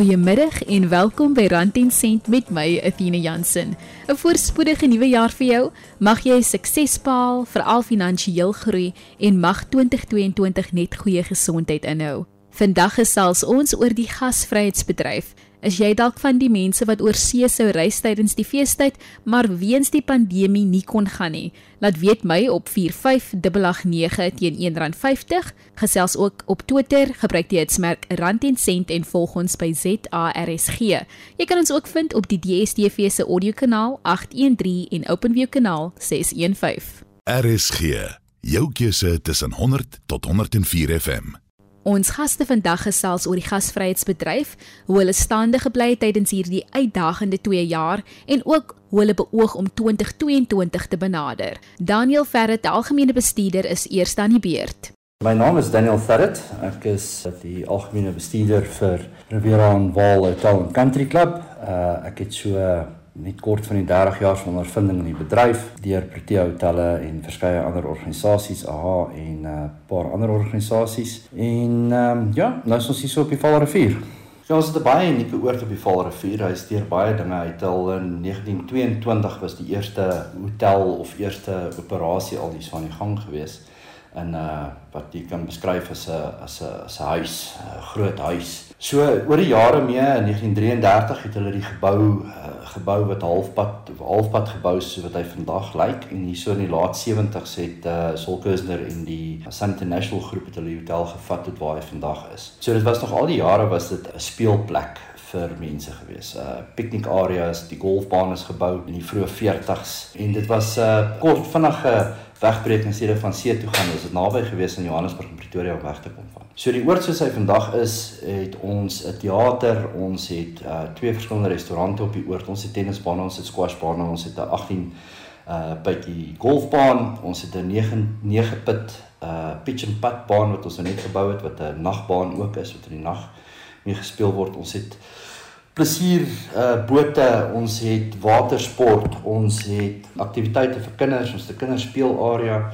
Goeiemiddag en welkom by Rand en Sent met my Athena Jansen. 'n Voorspoedige nuwe jaar vir jou. Mag jy sukses behaal, veral finansiëel groei en mag 2022 net goeie gesondheid inhou. Vandag gesels ons oor die gasvryheidsbedryf. Is jy dalk van die mense wat oor see sou reis tydens die feestyd, maar weens die pandemie nie kon gaan nie? Laat weet my op 45889 teen R1.50. Gesels ook op Twitter, gebruik die hitsmerk Rand en Sent en volg ons by ZARSG. Jy kan ons ook vind op die DSTV se audiokanaal 813 en OpenView kanaal 615. RSG, jou keuse tussen 100 tot 104 FM. Ons gaste vandag gesels oor die gasvryheidsbedryf, hoe hulle staande gebly het tydens hierdie uitdagende 2 jaar en ook hoe hulle beoog om 2022 te benader. Daniel Ferret, algemene bestuurder, is eers aan die beurt. My naam is Daniel Ferret. Ek is die algemene bestuurder vir Riviera en Vaal Hotel Country Club. Uh ek het so net kort van die 30 jaar van ondervinding in die bedryf deur Protea Hotelle en verskeie ander organisasies, AHA en 'n uh, paar ander organisasies. En ehm um, ja, nou is ons hier so op die Vaalrivier. Ja, ons het 'n baie unieke oord op die Vaalrivier. Hy steur baie dinge uit. Al in 1922 was die eerste hotel of eerste operasie al hier aan die gang gewees in 'n uh, wat jy kan beskryf as 'n as 'n as 'n huis, 'n groot huis. So oor die jare mee in 1933 het hulle die gebou uh, gebou wat halfpad halfpad gebou so wat hy vandag lyk en hierso in die laat 70s het uh, Solkersner en die Sun International groep het hulle hotel gevat tot waar hy vandag is. So dit was nog al die jare was dit 'n speelplek vir mense gewees. Uh piknik areas, die golfbaan is gebou in die vroeë 40s en dit was 'n uh, kort vinnige wegbreek in steede van see toe gaan. Ons het naby gewees in Johannesburg en Pretoria om weg te kom van. So die oord soos hy vandag is, het ons 'n teater, ons het uh twee verskillende restaurante op die oord. Ons het tennisbane, ons het squashbane, ons het 'n 18 uh bytjie golfbaan, ons het 'n 9 9 pit uh pitch and putt baan wat ons nou net gebou het wat 'n nagbaan ook is wat in die nag mee gespeel word. Ons het plesier uh bote, ons het watersport, ons het aktiwiteite vir kinders, ons het 'n kinderspeelarea.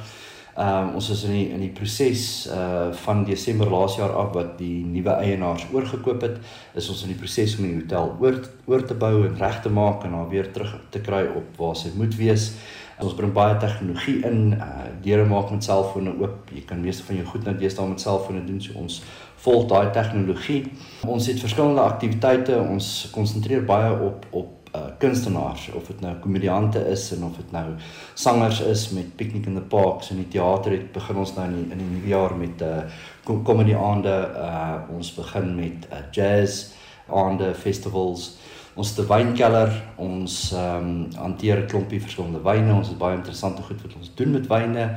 Ehm um, ons is in die in die proses uh van Desember laas jaar af wat die nuwe eienaars oorgekoop het, is ons in die proses om die hotel oor oor te bou en reg te maak en dan weer terug te kry op waar sy moet wees. Ons bring baie tegnologie in, uh deure maak met selfone oop. Jy kan meeste van jou goed nou deesdae met selfone doen, so ons volg daai tegnologie. Ons het verskillende aktiwiteite. Ons konsentreer baie op op uh, kunstenaars of dit nou komediante is en of dit nou sangers is met Picnic in the Parks en die teater het begin ons nou in die, in die nuwe jaar met 'n uh, komedie aande. Uh, ons begin met uh, jazz aande festivals. Ons het 'n wynkelder. Ons ehm um, hanteer 'n klompie verskillende wyne. Ons het baie interessante goed wat ons doen met wyne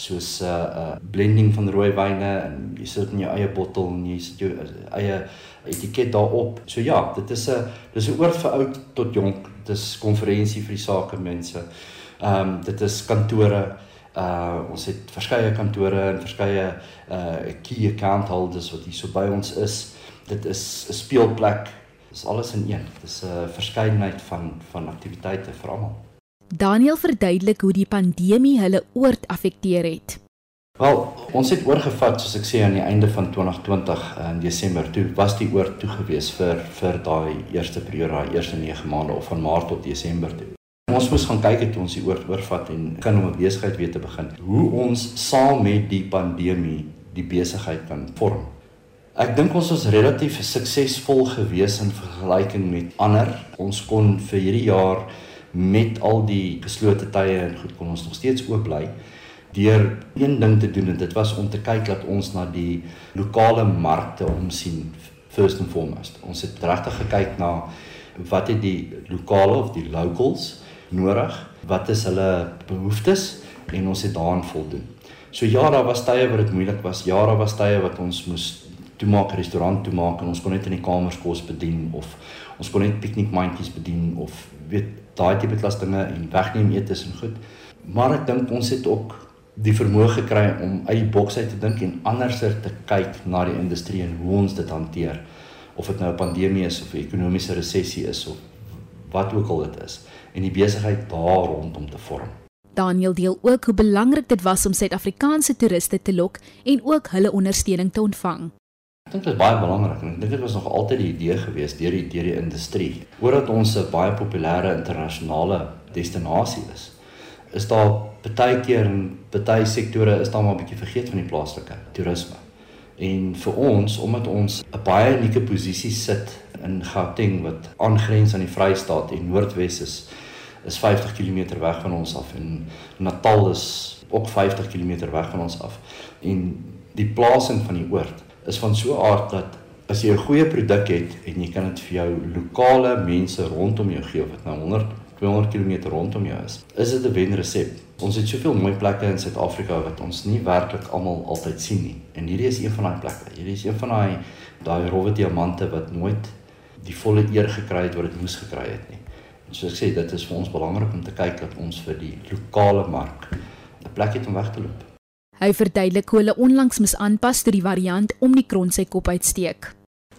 soos 'n uh, uh, blending van rooi wyne en jy sit in jou eie bottel en jy sit jou uh, eie etiket daarop. So ja, dit is 'n dis 'n oord vir oud tot jonk. Dit is konferensie vir die sakemense. Ehm um, dit is kantore. Uh ons het verskeie kantore en verskeie uh key account holders wat hier so by ons is. Dit is 'n speelplek. Dis alles in een. Dis 'n verskeidenheid van van aktiwiteite vir almal. Daniel verduidelik hoe die pandemie hulle oord affekteer het. Wel, ons het oorgevat soos ek sê aan die einde van 2020 in Desember toe was die oord toe gewees vir vir daai eerste periode, daai eerste 9 maande of van Maart tot Desember toe. Ons moes gaan kyk het ons die oord oorvat en kan om 'n besigheid weer te begin. Hoe ons saam met die pandemie die besigheid kan vorm. Ek dink ons was relatief suksesvol gewees in vergelyking met ander. Ons kon vir hierdie jaar met al die geslote tye en goed kon ons nog steeds oop bly deur een ding te doen en dit was om te kyk dat ons na die lokale markte omsien first and foremost. Ons het regtig gekyk na wat het die lokale of die locals nodig? Wat is hulle behoeftes en ons het daaraan voldoen. So ja, daar was tye waar dit moeilik was. Ja, daar was tye wat ons moes toemaak restaurant toemaak en ons kon net in die kamers kos bedien of ons kon net piknikmandjies bedien of weet daai tipe klas dinge en wegneem etes en goed. Maar ek dink ons het ook die vermoë gekry om uit die boks uit te dink en anderser te kyk na die industrie en hoe ons dit hanteer. Of dit nou 'n pandemie is of 'n ekonomiese resessie is of wat ook al dit is en die besigheid daar rondom te vorm. Daniel deel ook hoe belangrik dit was om Suid-Afrikaanse toeriste te lok en ook hulle ondersteuning te ontvang. Ek dink dit is baie belangrik en ek dink dit was nog altyd die idee gewees deur die deur die industrie. Omdat ons 'n baie populêre internasionale destinasie is, is daar baie keer in baie sektore is daar maar 'n bietjie vergeet van die plaaslike toerisme. En vir ons, omdat ons 'n baie unieke posisie sit in Gauteng wat aangrens aan die Vrystaat en Noordwes is, is 50 km weg van ons af en Natal is ook 50 km weg van ons af. En die plasing van die oord is van so 'n aard dat as jy 'n goeie produk het en jy kan dit vir jou lokale mense rondom jou gee dit nou 100 200 km rondom jou is, is dit 'n wenresep. Ons het soveel mooi plekke in Suid-Afrika wat ons nie werklik almal altyd sien nie. En hierdie is een van daai plekke. Hierdie is een van daai daai rowwe diamante wat nooit die volle eer gekry het wat dit moes gekry het nie. En soos ek sê, dit is vir ons belangrik om te kyk dat ons vir die lokale mark 'n plek het om weg te loop. Hy verduidelik hoe hulle onlangs mis aanpas tot die variant om die kron sy kop uitsteek.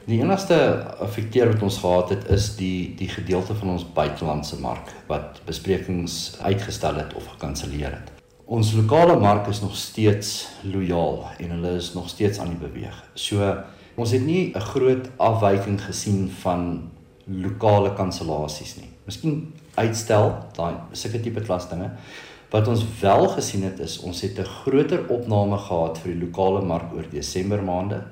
Die enigste affekteer wat ons gehad het is die die gedeelte van ons buitelandse mark wat besprekings uitgestel het of gekanselleer het. Ons lokale mark is nog steeds lojaal en hulle is nog steeds aan die beweeg. So ons het nie 'n groot afwyking gesien van lokale kansellasies nie. Miskien uitstel daai sulke tipe klas dinge. Wat ons wel gesien het is ons het 'n groter opname gehad vir die lokale mark oor Desember maande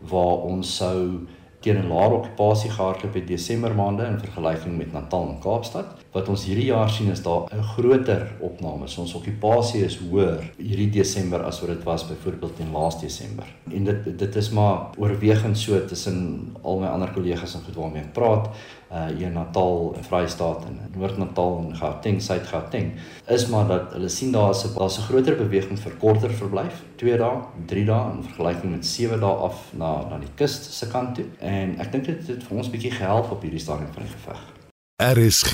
waar ons sou teen 'n laer okupasie gehardloop het Desember maande in vergelyking met Natal en Kaapstad. Wat ons hierdie jaar sien is daar 'n groter opname. So ons okupasie is hoër hierdie Desember as wat dit was byvoorbeeld in laas Desember. En dit dit is maar oorwegend so tussen al my ander kollegas en goed waarmee ek praat uh hier Natal en Vrystaat en Noord-Natal en Gauteng, Suid-Gauteng, is maar dat hulle sien daar is 'n daar's 'n groter beweging vir korter verblyf, 2 dae, 3 dae in vergelyking met 7 dae af na na die kus se kant toe. En ek dink dit het vir ons bietjie gehelp op hierdie stadium van die geveg. RSG,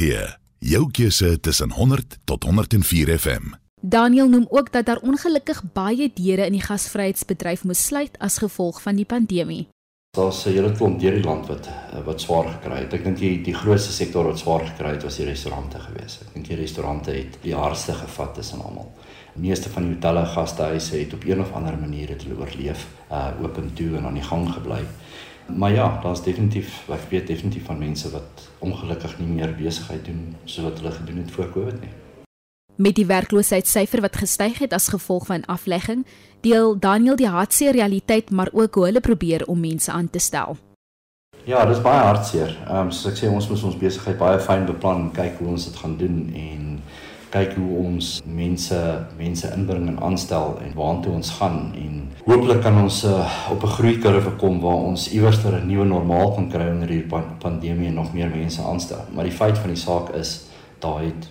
jou keuse tussen 100 tot 104 FM. Daniel noem ook dat daar ongelukkig baie deure in die gasvryheidsbedryf moes sluit as gevolg van die pandemie. Daar's 'n hele klomp deur die land wat wat swaar gekry het. Ek dink die die grootste sektor wat swaar gekry het was die restaurante gewees. Ek dink die restaurante het die hardste gevat tussen almal. Die meeste van die hotelle, gastehuise het op een of ander manier dit oorleef, uh oop en toe en aan die gang gebly. Maar ja, daar's definitief, ek weet definitief van mense wat ongelukkig nie meer besigheid doen soos wat hulle gedoen het voor Covid nie. Met die werkloosheidssyfer wat gestyg het as gevolg van aflegging, deel Daniel die hartseer realiteit maar ook hoe hulle probeer om mense aan te stel. Ja, dis baie hartseer. Ehm um, soos ek sê ons moet ons besigheid baie fyn beplan en kyk hoe ons dit gaan doen en kyk hoe ons mense mense inbring en aanstel en waartoe ons gaan en hooplik kan ons uh, op 'n groeikurwe kom waar ons iewers 'n nuwe normaal kan kry onder hierdie pandemie en nog meer mense aanstel. Maar die feit van die saak is daai het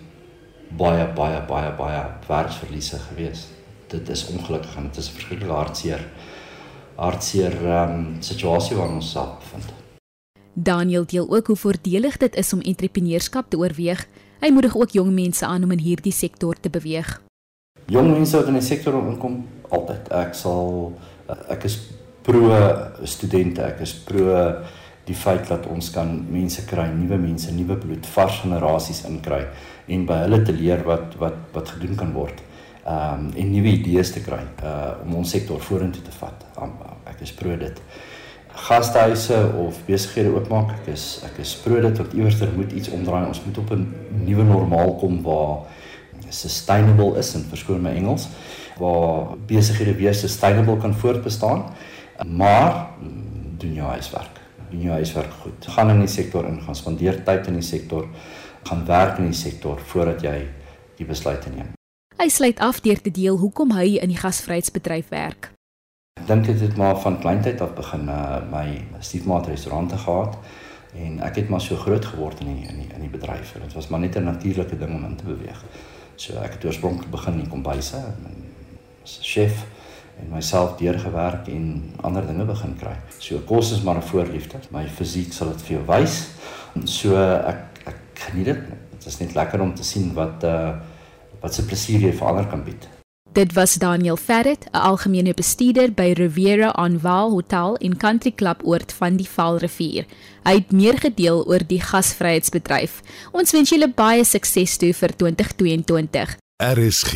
baie baie baie baie werksverliese gewees. Dit is ongelukkig en dit is 'n verskriklike hartseer hartseer um, situasie waarin ons self bevind. Daniel deel ook hoe voordelig dit is om entrepreneurskap te oorweeg. Hy moedig ook jong mense aan om in hierdie sektor te beweeg. Jong mense wat in die sektor inkom, altyd. Ek sal ek is pro studente, ek is pro die feit dat ons kan mense kry, nuwe mense, nuwe bloed, vars generasies inkry en by hulle te leer wat wat wat gedoen kan word. Ehm um, en nuwe idees te kry uh om ons sektor vorentoe te vat. Um, ek is pro dit. Gastehuise of besighede oopmaak, ek is ek is pro dit dat iewers er moet iets omdraai. Ons moet op 'n nuwe normaal kom waar sustainable is en verskoon my Engels waar besighede weer sustainable kan voortbestaan. Maar doen jou huiswerk. Doen jou huiswerk goed. Gaan in die sektor in, gaan spandeer tyd in die sektor gaan werk in die sektor voordat jy die besluite neem. Hy sluit af deur te deel hoekom hy in die gasvryheidsbedryf werk. Ek dink dit het maar van kleintyd af begin uh, my stiefmaat restaurante gehad en ek het maar so groot geword in die in die in die bedryf. Dit was maar net 'n natuurlike ding om in te beweeg. So ek het oorspronklik begin in kombuise as chef en myself deurgewerk en ander dinge begin kry. So kos is maar 'n voorliefde. My fisiek sal dit vir jou wys. So ek geniet dit. Dit is net lekker om te sien wat uh wat se plesier jy vir ander kan bied. Dit was Daniel Ferret, 'n algemene bestuurder by Riviera on Vaal Hotel in Country Club oord van die Vaalrivier. Hy het meer gedeel oor die gasvryheidsbedryf. Ons wens julle baie sukses toe vir 2022. RSG,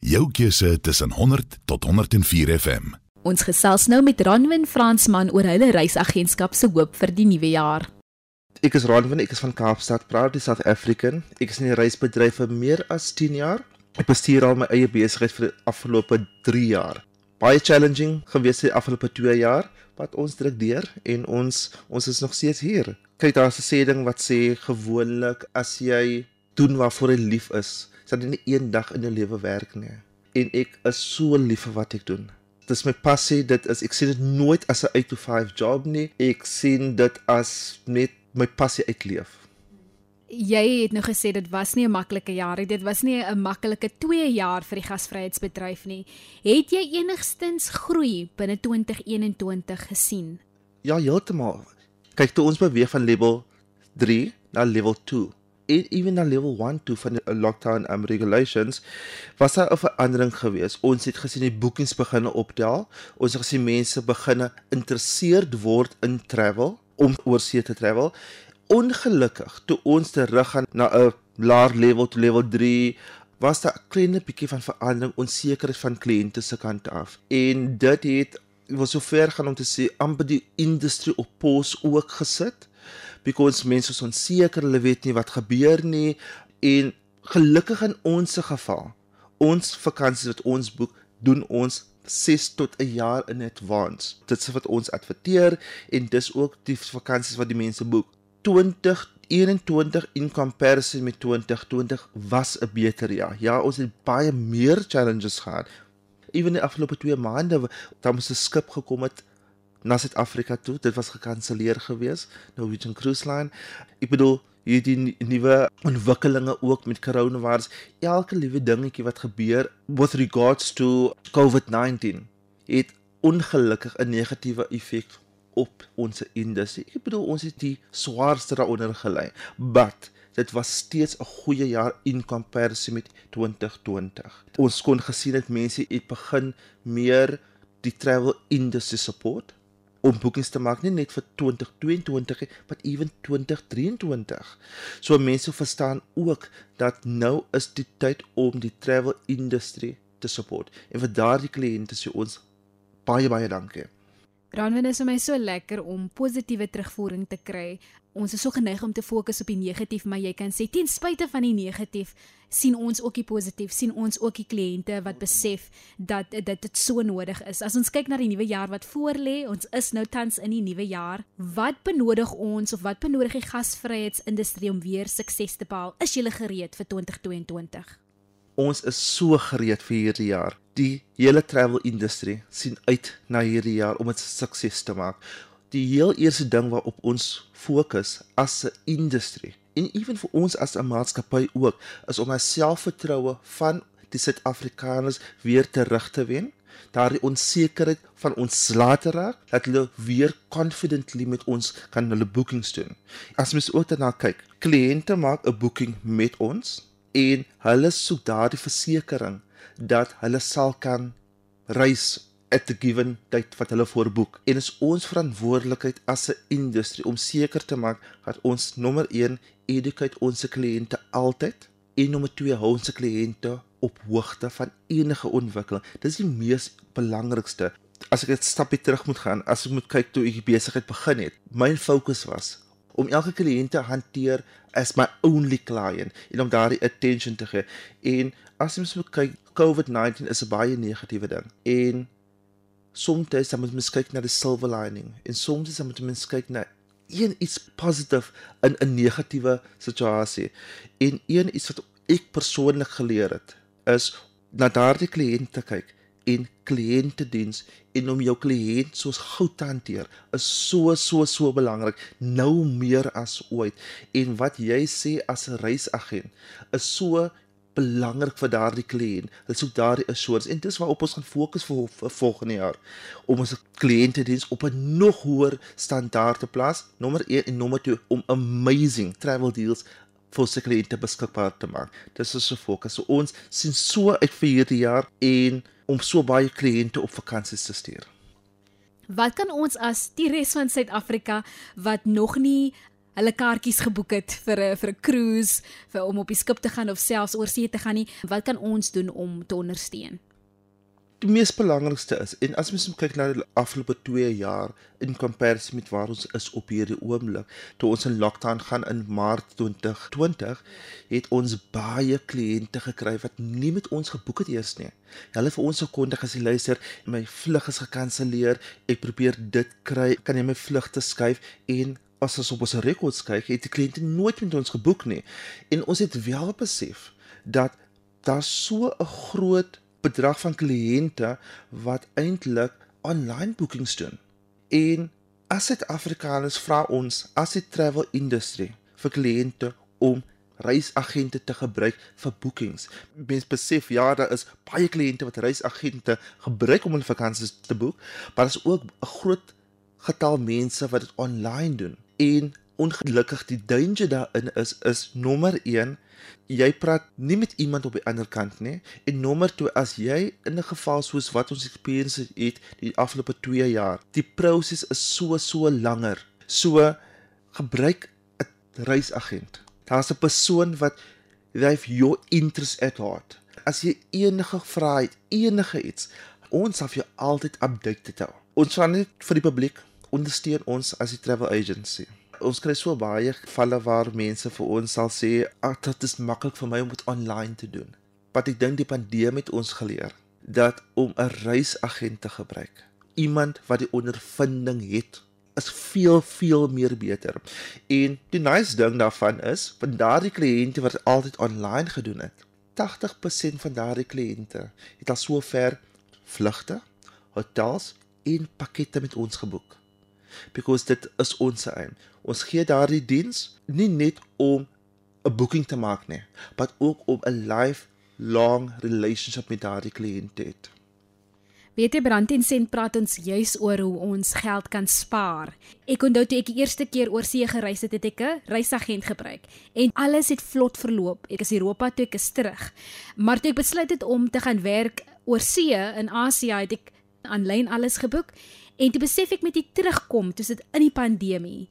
jou keuse tussen 100 tot 104 FM. Ons gesels nou met Ranwin Fransman oor hulle reisagentskap se hoop vir die nuwe jaar. Ek is Ranwin, ek is van Kaapstad, proudly South African. Ek is in die reisbedryf vir meer as 10 jaar. Ek bestuur al my eie besigheid vir die afgelope 3 jaar. Baie challenging gewees die afgelope 2 jaar, wat ons druk deur en ons ons is nog steeds hier. Kyk daar's 'n sê ding wat sê gewoonlik as jy doen waarvoor jy lief is, sal jy nie eendag in jou lewe werk nie. En ek is so lief vir wat ek doen. Dis my passie, dit is ek sien dit nooit as 'n 8 to 5 job nie. Ek sien dit as net my passie uitleef. Jy het nou gesê dit was nie 'n maklike jaar nie. Dit was nie 'n maklike 2 jaar vir die gasvryheidsbedryf nie. Het jy enigstens groei binne 2021 gesien? Ja, heeltemal. Kyk, toe ons beweeg van level 3 na level 2 en even na level 1 toe van die lockdown um, regulations was daar 'n verandering gewees. Ons het gesien die boekings begine optel. Ons het gesien mense begine geïnteresseerd word in travel om oorsee te travel ongelukkig toe ons terug gaan na 'n laer level to level 3 was daar 'n klein bietjie van verandering onsekerheid van kliënte se kant af en dit het was so ver gaan om te sê amper die industrie op pos ook gesit because mense is onseker hulle weet nie wat gebeur nie en gelukkig in ons geval ons vakansies wat ons boek doen ons 6 tot 'n jaar in advance. Dit is wat ons adverteer en dis ook die vakansies wat die mense boek. 2021 in comparison met 2020 was 'n beter jaar. Ja, ons het baie meer challenges gehad. Ewen die afgelope 2 maande daar moes 'n skip gekom het na Suid-Afrika toe. Dit was gekanselleer gewees, Norwegian Cruise Line. Ek bedoel hierdie nuwe ontwikkelinge ook met coronavirus. Elke liewe dingetjie wat gebeur with regards to COVID-19 het ongelukkig 'n negatiewe effek op ons industrie. Ek bedoel ons het die swaarste daaronder gelei, but dit was steeds 'n goeie jaar in comparison met 2020. Ons kon gesien het mense het begin meer die travel industry support om boekings te maak nie net vir 2022 nie, maar ewen 2023. So mense verstaan ook dat nou is die tyd om die travel industry te support. En vir daardie kliënte sê ons baie baie dankie. Ranwen is vir my so lekker om positiewe terugvoering te kry. Ons is so geneig om te fokus op die negatief, maar jy kan sê ten spyte van die negatief sien ons ook die positief, sien ons ook die kliënte wat besef dat dit dit so nodig is. As ons kyk na die nuwe jaar wat voorlê, ons is nou tans in die nuwe jaar. Wat benodig ons of wat benodig die gasvryheidsindustrie om weer sukses te behaal? Is jy gereed vir 2022? Ons is so gereed vir hierdie jaar. Die hele travel industrie sien uit na hierdie jaar om dit sukses te maak. Die heel eerste ding waarop ons fokus as 'n industrie en ewen vir ons as 'n maatskappy ook is om ons selfvertroue van die Suid-Afrikaners weer terug te wen. Daardie onsekerheid van ons later raak dat hulle weer confidently met ons kan hulle bookings doen. As mens ook daarna kyk, kliënte maak 'n boeking met ons en hulle soek daardie versekering dat hulle sal kan reis at the given tyd wat hulle voorboek en is ons verantwoordelikheid as 'n industrie om seker te maak dat ons nommer 1 educate ons kliënte altyd en nommer 2 hou ons kliënte op hoogte van enige ontwikkeling dis die mees belangrikste as ek 'n stapie terug moet gaan as ek moet kyk toe ek besigheid begin het my fokus was om elke kliënt te hanteer as my only client en om daardie attention te gee. En as jy moet kyk, COVID-19 is 'n baie negatiewe ding. En soms dan moet mens kyk na die silver lining en soms dan moet mens kyk na een iets positief in 'n negatiewe situasie. En een iets wat ek persoonlik geleer het is na daardie kliënt te kyk en kliëntediens en om jou kliënt soos goud te hanteer is so so so belangrik nou meer as ooit en wat jy sê as 'n reisagent is so belangrik vir daardie kliënt hulle soek daardie assurance. En dis waarop ons gaan fokus vir, vir volgende jaar. Om ons kliëntediens op 'n nog hoër standaard te plaas. Nommer 1 en nommer 2 om amazing travel deals vir se kliënte beskikbaar te maak. Dis is so fokus so ons sien so uit vir hierdie jaar en om so baie kliënte op vakansies te stuur. Wat kan ons as die res van Suid-Afrika wat nog nie hulle kaartjies geboek het vir 'n vir 'n cruise, vir om op die skip te gaan of selfs oor see te gaan nie, wat kan ons doen om te ondersteun? die mees belangrikste is en as mens kyk na die afgelope 2 jaar in komparison met waar ons is op hierdie oomblik toe ons in lockdown gaan in Maart 2020 het ons baie kliënte gekry wat nie met ons geboek het eers nie. Hulle vir ons gekondig as jy luister, my vlug is gekanselleer, ek probeer dit kry, kan jy my vlugte skuif en as ons op ons rekords kyk, het die kliënte nooit met ons geboek nie. En ons het wel besef dat daar so 'n groot bedrag van kliënte wat eintlik online boekings doen. En as Suid-Afrikaners vra ons as die travel industry vir kliënte om reisagente te gebruik vir boekings. Mens besef ja, daar is baie kliënte wat reisagente gebruik om hulle vakansies te boek, maar daar is ook 'n groot getal mense wat dit online doen. En ongelukkig die danger daarin is is nommer 1 jy praat nie met iemand op die ander kant nie. En nommer 2 as jy in 'n geval soos wat ons experience het die afgelope 2 jaar die proses is so so langer. So gebruik 'n reisagent. Daar's 'n persoon wat they've your interest at heart. As jy enige vrae het enige iets ons sal jou altyd updated hou ons sal net vir die publiek ondersteun ons as 'n travel agency Ons kry so baie gevalle waar mense vir ons sal sê, "Ag, dit is maklik vir my om dit online te doen." Wat ek dink die pandemie het ons geleer dat om 'n reisagent te gebruik, iemand wat die ondervinding het, is veel veel meer beter. En die nice ding daarvan is, van daardie kliënte wat altyd online gedoen het, 80% van daardie kliënte het al sover vlugte, hotels en pakkette met ons geboek because dit is ons eie. Ons gee daardie diens nie net om 'n boeking te maak nie, maar ook om 'n lifelong relationship met daardie kliënt te. Weet jy Brandin sent praat ons juis oor hoe ons geld kan spaar. Ek onthou toe ek die eerste keer oor see gereis het, het ek 'n reisagent gebruik en alles het vlot verloop. Ek is Europa toe ek is terug. Maar toe ek besluit het om te gaan werk oor see in Asië, het ek aanlyn alles geboek En toe besef ek met die terugkom, toe sit in die pandemie.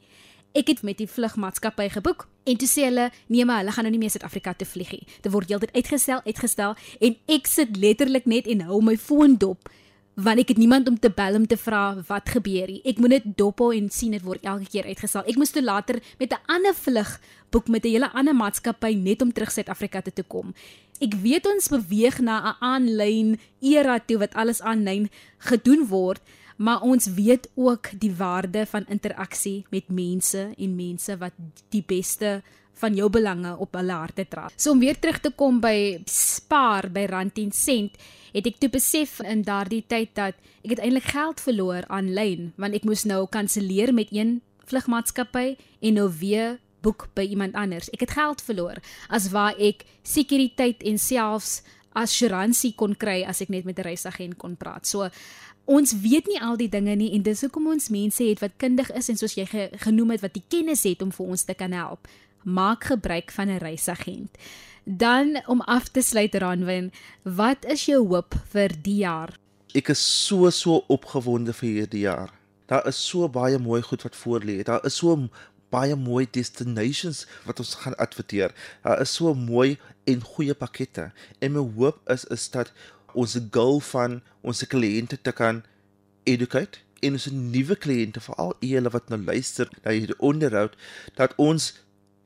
Ek het met die vlugmaatskappy geboek en toe sê hulle nee maar hulle gaan nou nie meer Suid-Afrika toe vlieg nie. Dit word heeltyd uitgestel, uitgestel en ek sit letterlik net en hou my foon dop want ek het niemand om te bel om te vra wat gebeur nie. Ek moet net dop hou en sien dit word elke keer uitgestel. Ek moes toe later met 'n ander vlug boek met 'n hele ander maatskappy net om terug Suid-Afrika toe te kom. Ek weet ons beweeg na 'n aanlyn era toe wat alles aanlyn gedoen word maar ons weet ook die waarde van interaksie met mense en mense wat die beste van jou belange op hulle harte dra. So om weer terug te kom by spaar by rand 10 sent, het ek toe besef in daardie tyd dat ek het eintlik geld verloor aanlyn want ek moes nou kanselleer met een vlugmaatskappy en nou weer boek by iemand anders. Ek het geld verloor as waar ek sekuriteit en selfs assuransie kon kry as ek net met 'n reisagent kon praat. So ons weet nie al die dinge nie en dis hoekom ons mense het wat kundig is en soos jy ge, genoem het wat die kennis het om vir ons te kan help. Maak gebruik van 'n reisagent. Dan om af te sluit Ranwin, wat is jou hoop vir die jaar? Ek is so so opgewonde vir hierdie jaar. Daar is so baie mooi goed wat voor lê. Daar is so baie mooi destinations wat ons gaan adverteer. Daar is so mooi en goeie pakkette. En my hoop is is dat ons goal van ons kliënte te kan educate en ons nuwe kliënte veral julle wat nou luister na hierdie onderhoud dat ons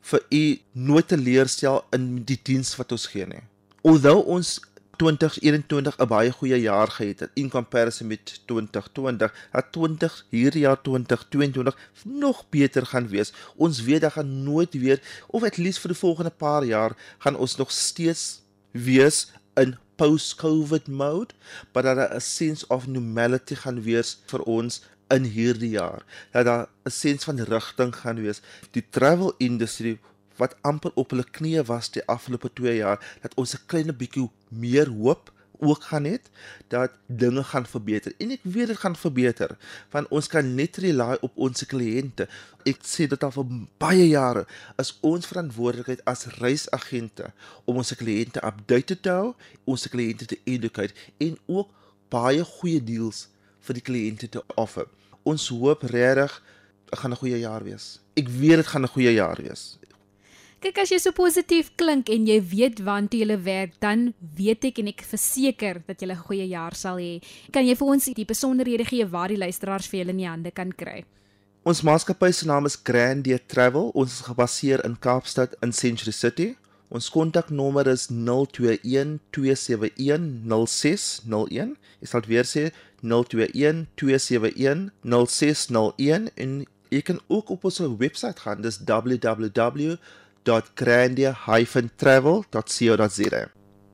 vir u nooit teleurstel in die diens wat ons gee nie. Alhoewel ons 2021 'n baie goeie jaar gehad het in comparison met 2020, dat 20 hierdie jaar 2022 nog beter gaan wees. Ons weet dat gaan nooit weer of at least vir die volgende paar jaar gaan ons nog steeds wees in post-COVID mode, but dat daar 'n sense of normality gaan wees vir ons in hierdie jaar. Dat daar 'n sense van rigting gaan wees. Die travel industry wat amper op hulle knieë was die afgelope 2 jaar, dat ons 'n klein bietjie meer hoop ook gaan hê dat dinge gaan verbeter. En ek weet dit gaan verbeter want ons kan net rely op ons kliënte ek sê dit al vir baie jare is ons verantwoordelikheid as reisagente om ons kliënte updated te hou ons kliënte te educate en ook baie goeie deals vir die kliënte te offer. Ons hoop regtig gaan 'n goeie jaar wees. Ek weet dit gaan 'n goeie jaar wees Kyk as jy so positief klink en jy weet waantoe jy werk, dan weet ek en ek verseker dat jy 'n goeie jaar sal hê. Kan jy vir ons die besonderhede gee waar die luisteraars vir julle in die hande kan kry? Ons maatskappy se naam is Grandie Travel. Ons is gebaseer in Kaapstad in Century City. Ons kontaknommer is 021 271 0601. Ek sal weer sê 021 271 0601 en jy kan ook op ons webwerf gaan. Dis www.grandie-travel.co.za.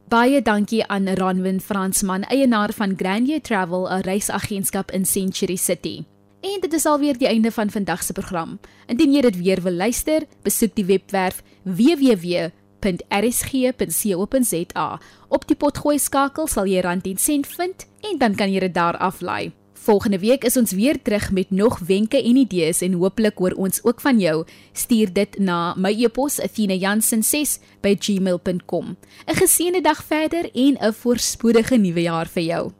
Baie dankie aan Ranwin Fransman, eienaar van Grandie Travel, 'n reisagentskap in Century City. En dit is alweer die einde van vandag se program. Indien jy dit weer wil luister, besoek die webwerf www.rsg.co.za. Op die potgooi skakel sal jy rand 10 sent vind en dan kan jy dit daar aflaai. Volgende week is ons weer terug met nog wenke en idees en hooplik hoor ons ook van jou. Stuur dit na my e-pos athena.jansen6@gmail.com. 'n Geseënde dag verder en 'n voorspoedige nuwe jaar vir jou.